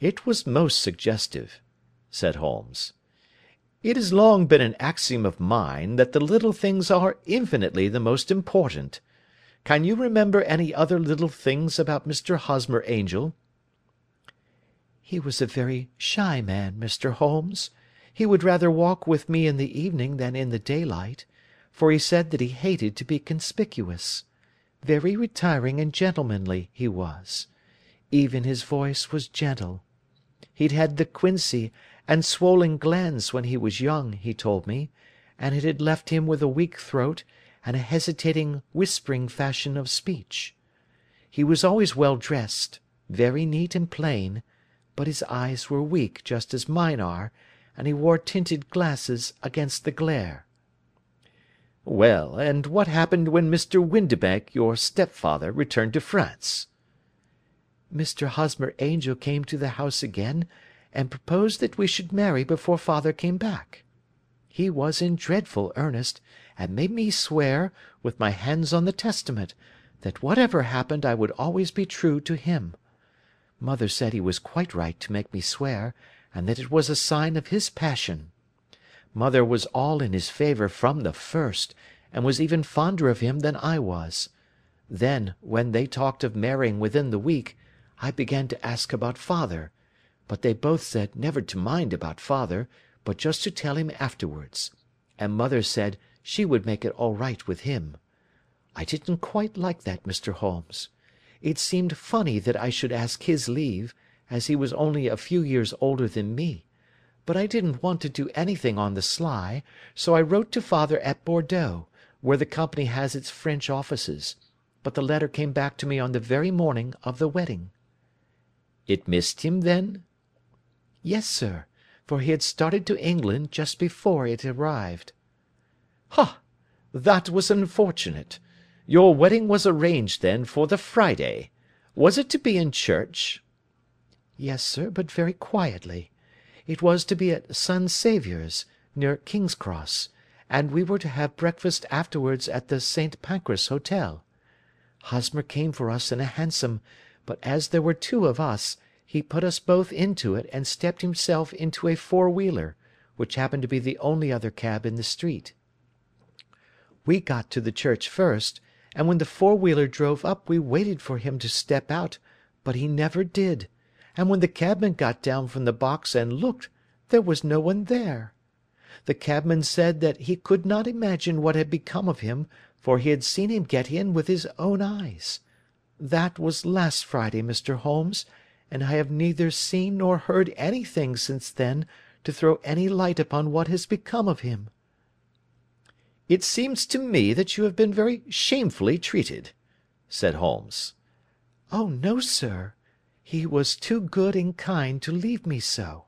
"It was most suggestive," said Holmes. "It has long been an axiom of mine that the little things are infinitely the most important. Can you remember any other little things about Mr. Hosmer Angel?" "He was a very shy man, Mr. Holmes. He would rather walk with me in the evening than in the daylight, for he said that he hated to be conspicuous. Very retiring and gentlemanly, he was. Even his voice was gentle. He'd had the quinsy and swollen glands when he was young, he told me, and it had left him with a weak throat and a hesitating whispering fashion of speech. He was always well dressed, very neat and plain, but his eyes were weak just as mine are, and he wore tinted glasses against the glare." "Well, and what happened when Mr. Windibank, your stepfather, returned to France?" "Mr. Hosmer Angel came to the house again, and proposed that we should marry before father came back. He was in dreadful earnest, and made me swear, with my hands on the Testament, that whatever happened I would always be true to him. Mother said he was quite right to make me swear, and that it was a sign of his passion. Mother was all in his favour from the first, and was even fonder of him than I was. Then, when they talked of marrying within the week, I began to ask about father, but they both said never to mind about father, but just to tell him afterwards; and mother said she would make it all right with him. I didn't quite like that, Mr. Holmes. It seemed funny that I should ask his leave, as he was only a few years older than me, but I didn't want to do anything on the sly, so I wrote to father at Bordeaux, where the company has its French offices, but the letter came back to me on the very morning of the wedding." "It missed him, then?" "Yes, sir, for he had started to England just before it arrived." "Ha! That was unfortunate. Your wedding was arranged, then, for the Friday. Was it to be in church?" "Yes, sir, but very quietly. It was to be at St. Saviour's, near King's Cross, and we were to have breakfast afterwards at the St. Pancras Hotel. Hosmer came for us in a hansom, but as there were two of us, he put us both into it and stepped himself into a four wheeler, which happened to be the only other cab in the street. We got to the church first and when the four wheeler drove up we waited for him to step out, but he never did, and when the cabman got down from the box and looked, there was no one there. The cabman said that he could not imagine what had become of him, for he had seen him get in with his own eyes. That was last Friday, Mr. Holmes, and I have neither seen nor heard anything since then to throw any light upon what has become of him. "It seems to me that you have been very shamefully treated," said Holmes. "Oh, no, sir. He was too good and kind to leave me so.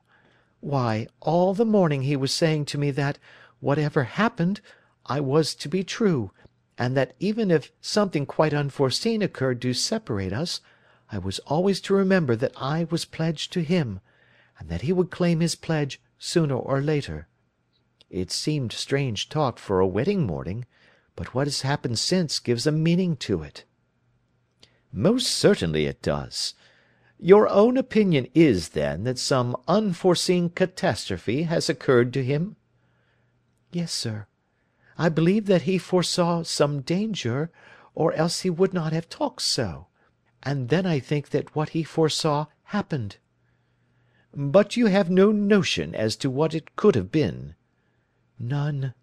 Why, all the morning he was saying to me that, whatever happened, I was to be true, and that even if something quite unforeseen occurred to separate us, I was always to remember that I was pledged to him, and that he would claim his pledge sooner or later. It seemed strange talk for a wedding morning, but what has happened since gives a meaning to it." "Most certainly it does. Your own opinion is, then, that some unforeseen catastrophe has occurred to him?" "Yes, sir. I believe that he foresaw some danger, or else he would not have talked so; and then I think that what he foresaw happened." "But you have no notion as to what it could have been?" "None."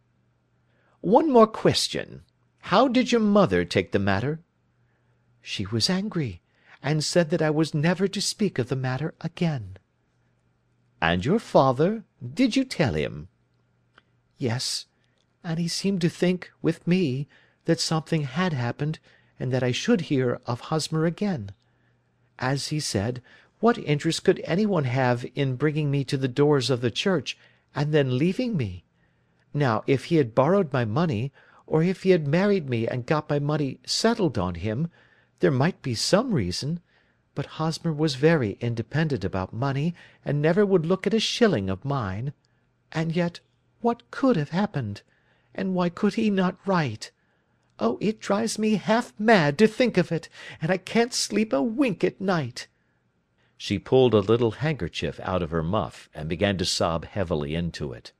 "One more question. How did your mother take the matter?" "She was angry, and said that I was never to speak of the matter again." "And your father? Did you tell him?" "Yes, and he seemed to think, with me, that something had happened, should hear of Hosmer again. As he said, what interest could anyone have in bringing me to the doors of the church, and then leaving me? Now, if he had borrowed my money, or if he had married me and got my money settled on him, there might be some reason; but Hosmer was very independent about money, and never would look at a shilling of mine. And yet, what could have happened? And why could he not write? Oh, it drives me half mad to think of it, and I can't sleep a wink at night." She pulled a little handkerchief out of her muff, and began to sob heavily into it.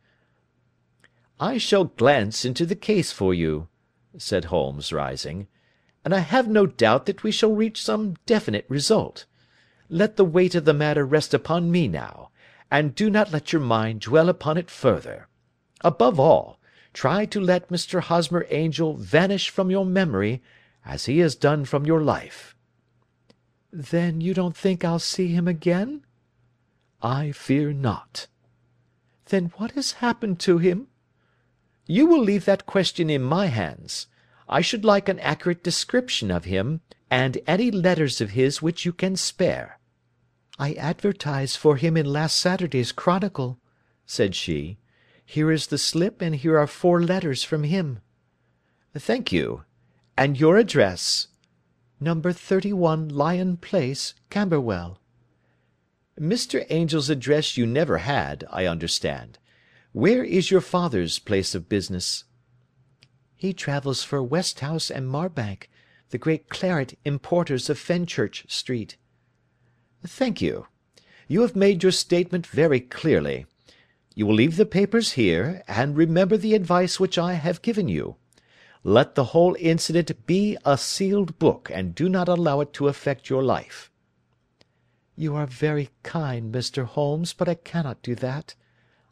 "I shall glance into the case for you," said Holmes, rising, "and I have no doubt that we shall reach some definite result. Let the weight of the matter rest upon me now, and do not let your mind dwell upon it further. Above all, try to let Mr. Hosmer Angel vanish from your memory, as he has done from your life." "Then you don't think I'll see him again?" "I fear not." "Then what has happened to him?" "You will leave that question in my hands. I should like an accurate description of him, and any letters of his which you can spare." "I advertised for him in last Saturday's Chronicle," said she. "Here is the slip and here are four letters from him." "Thank you. And your address?" "Number 31 Lyon Place, Camberwell." "Mr. Angel's address you never had, I understand. Where is your father's place of business?" "He travels for Westhouse and Marbank, the great claret importers of Fenchurch Street." "Thank you. You have made your statement very clearly. You will leave the papers here, and remember the advice which I have given you. Let the whole incident be a sealed book, and do not allow it to affect your life." "You are very kind, Mr. Holmes, but I cannot do that.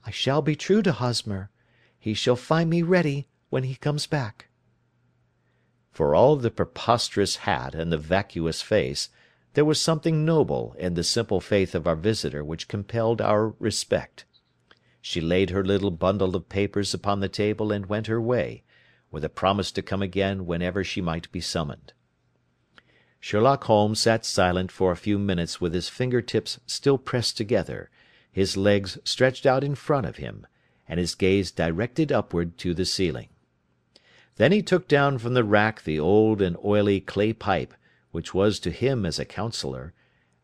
I shall be true to Hosmer. He shall find me ready when he comes back." For all the preposterous hat and the vacuous face, there was something noble in the simple faith of our visitor which compelled our respect. She laid her little bundle of papers upon the table and went her way, with a promise to come again whenever she might be summoned. Sherlock Holmes sat silent for a few minutes with his finger tips still pressed together his legs stretched out in front of him, and his gaze directed upward to the ceiling. Then he took down from the rack the old and oily clay pipe which was to him as a counsellor,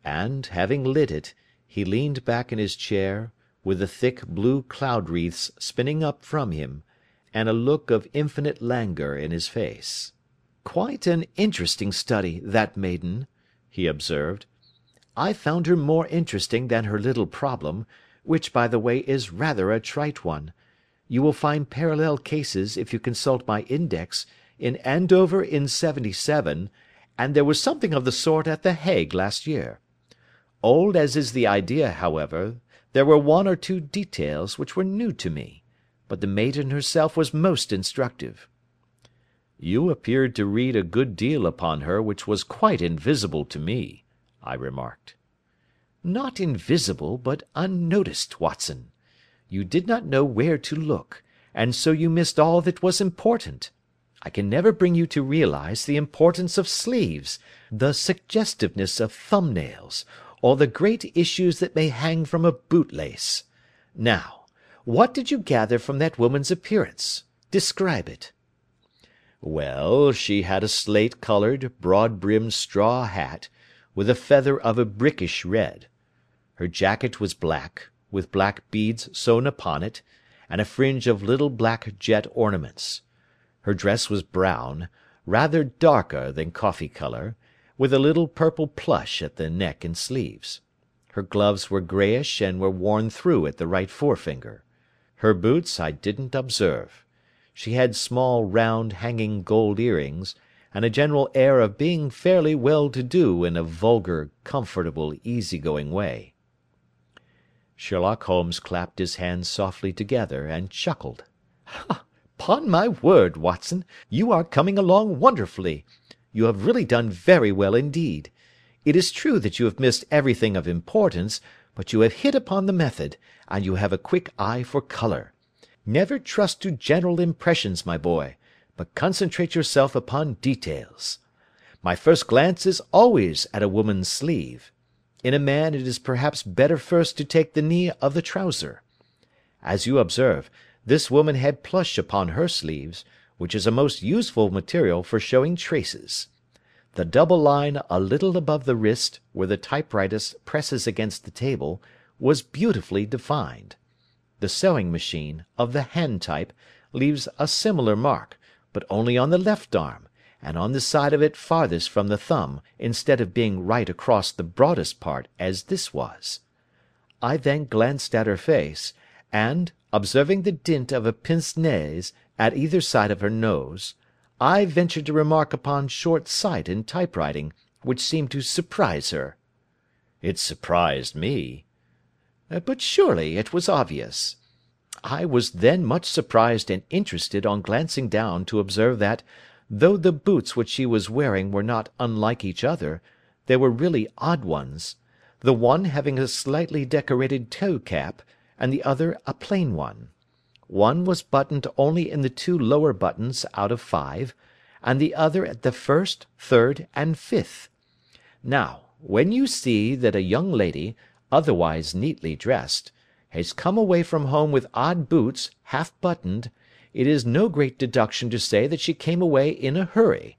and, having lit it, he leaned back in his chair, with the thick blue cloud wreaths spinning up from him, and a look of infinite languor in his face. "Quite an interesting study, that maiden," he observed. I found her more interesting than her little problem, which, by the way, is rather a trite one. You will find parallel cases, if you consult my index, in Andover in '77, and there was something of the sort at the Hague last year. Old as is the idea, however, there were one or two details which were new to me, but the maiden herself was most instructive." "You appeared to read a good deal upon her which was quite invisible to me. I remarked. "Not invisible, but unnoticed, Watson. You did not know where to look, and so you missed all that was important. I can never bring you to realise the importance of sleeves, the suggestiveness of thumb nails, or the great issues that may hang from a bootlace. Now, what did you gather from that woman's appearance? Describe it." "Well, she had a slate coloured, broad brimmed straw hat with a feather of a brickish red. Her jacket was black, with black beads sewn upon it, and a fringe of little black jet ornaments. Her dress was brown, rather darker than coffee colour, with a little purple plush at the neck and sleeves. Her gloves were greyish and were worn through at the right forefinger. Her boots I didn't observe. She had small round hanging gold earrings, and a general air of being fairly well to do in a vulgar, comfortable, easy going way. Sherlock Holmes clapped his hands softly together, and chuckled. "'Pon my word, Watson, you are coming along wonderfully. You have really done very well indeed. It is true that you have missed everything of importance, but you have hit upon the method, and you have a quick eye for colour. Never trust to general impressions, my boy but concentrate yourself upon details. My first glance is always at a woman's sleeve. In a man it is perhaps better first to take the knee of the trouser. As you observe, this woman had plush upon her sleeves, which is a most useful material for showing traces. The double line a little above the wrist, where the typewriter presses against the table, was beautifully defined. The sewing machine, of the hand type, leaves a similar mark, but only on the left arm, and on the side of it farthest from the thumb, instead of being right across the broadest part, as this was. I then glanced at her face, and, observing the dint of a pince nez at either side of her nose, I ventured to remark upon short sight in typewriting, which seemed to surprise her. It surprised me. Uh, but surely it was obvious. I was then much surprised and interested on glancing down to observe that, though the boots which she was wearing were not unlike each other, they were really odd ones, the one having a slightly decorated toe cap, and the other a plain one. One was buttoned only in the two lower buttons out of five, and the other at the first, third, and fifth. Now, when you see that a young lady, otherwise neatly dressed, has come away from home with odd boots, half buttoned, it is no great deduction to say that she came away in a hurry."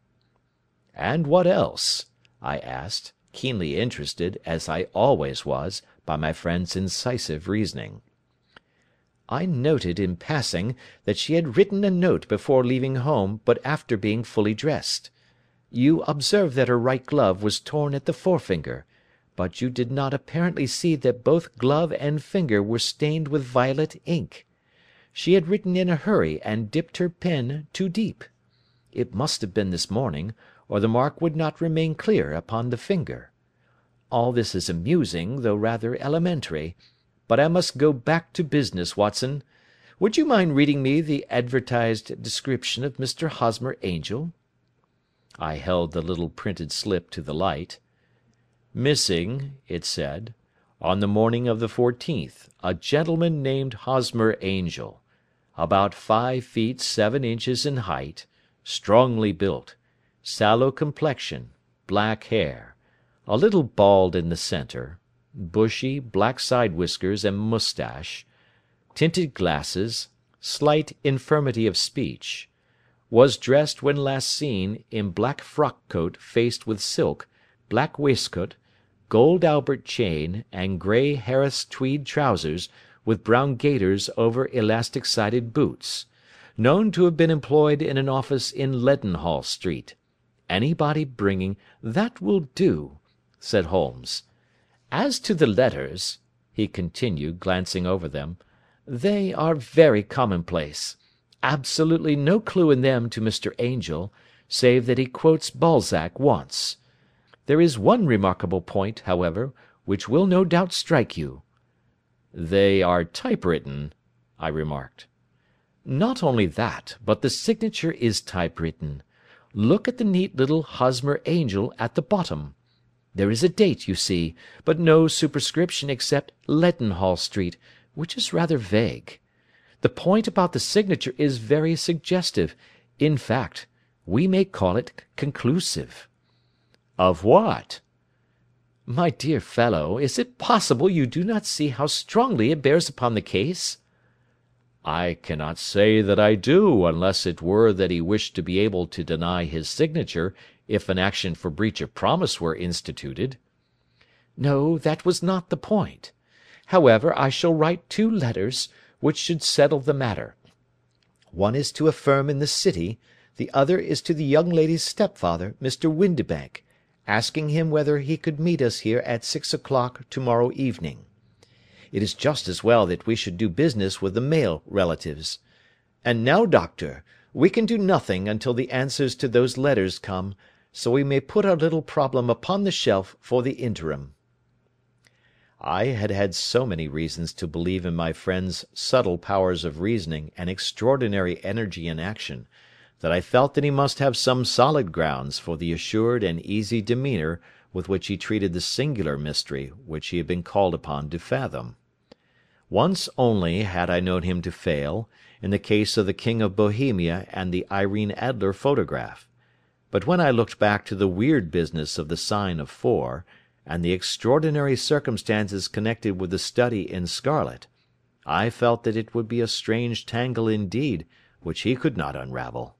"And what else?" I asked, keenly interested, as I always was, by my friend's incisive reasoning. "I noted, in passing, that she had written a note before leaving home, but after being fully dressed. You observed that her right glove was torn at the forefinger but you did not apparently see that both glove and finger were stained with violet ink. She had written in a hurry and dipped her pen too deep. It must have been this morning, or the mark would not remain clear upon the finger. All this is amusing, though rather elementary, but I must go back to business, Watson. Would you mind reading me the advertised description of Mr. Hosmer Angel?" I held the little printed slip to the light. "Missing," it said, "on the morning of the 14th, a gentleman named Hosmer Angel. About five feet seven inches in height, strongly built, sallow complexion, black hair, a little bald in the centre, bushy, black side whiskers and moustache, tinted glasses, slight infirmity of speech. Was dressed when last seen in black frock coat faced with silk, black waistcoat gold Albert chain, and grey Harris tweed trousers, with brown gaiters over elastic sided boots. Known to have been employed in an office in Leadenhall Street. Anybody bringing "That will do," said Holmes. "As to the letters," he continued, glancing over them, "they are very commonplace. Absolutely no clue in them to Mr. Angel, save that he quotes Balzac once. There is one remarkable point, however, which will no doubt strike you." "They are typewritten," I remarked. "Not only that, but the signature is typewritten. Look at the neat little Hosmer Angel at the bottom. There is a date, you see, but no superscription except Leadenhall Street, which is rather vague. The point about the signature is very suggestive; in fact, we may call it conclusive. "Of what?" "My dear fellow, is it possible you do not see how strongly it bears upon the case?" "I cannot say that I do, unless it were that he wished to be able to deny his signature if an action for breach of promise were instituted." "No, that was not the point. However, I shall write two letters, which should settle the matter. One is to a firm in the City, the other is to the young lady's stepfather, Mr. Windibank asking him whether he could meet us here at six o'clock to morrow evening. It is just as well that we should do business with the male relatives. And now, Doctor, we can do nothing until the answers to those letters come, so we may put our little problem upon the shelf for the interim." I had had so many reasons to believe in my friend's subtle powers of reasoning and extraordinary energy in action that I felt that he must have some solid grounds for the assured and easy demeanour with which he treated the singular mystery which he had been called upon to fathom. Once only had I known him to fail, in the case of the King of Bohemia and the Irene Adler photograph; but when I looked back to the weird business of the sign of four, and the extraordinary circumstances connected with the study in scarlet, I felt that it would be a strange tangle indeed which he could not unravel.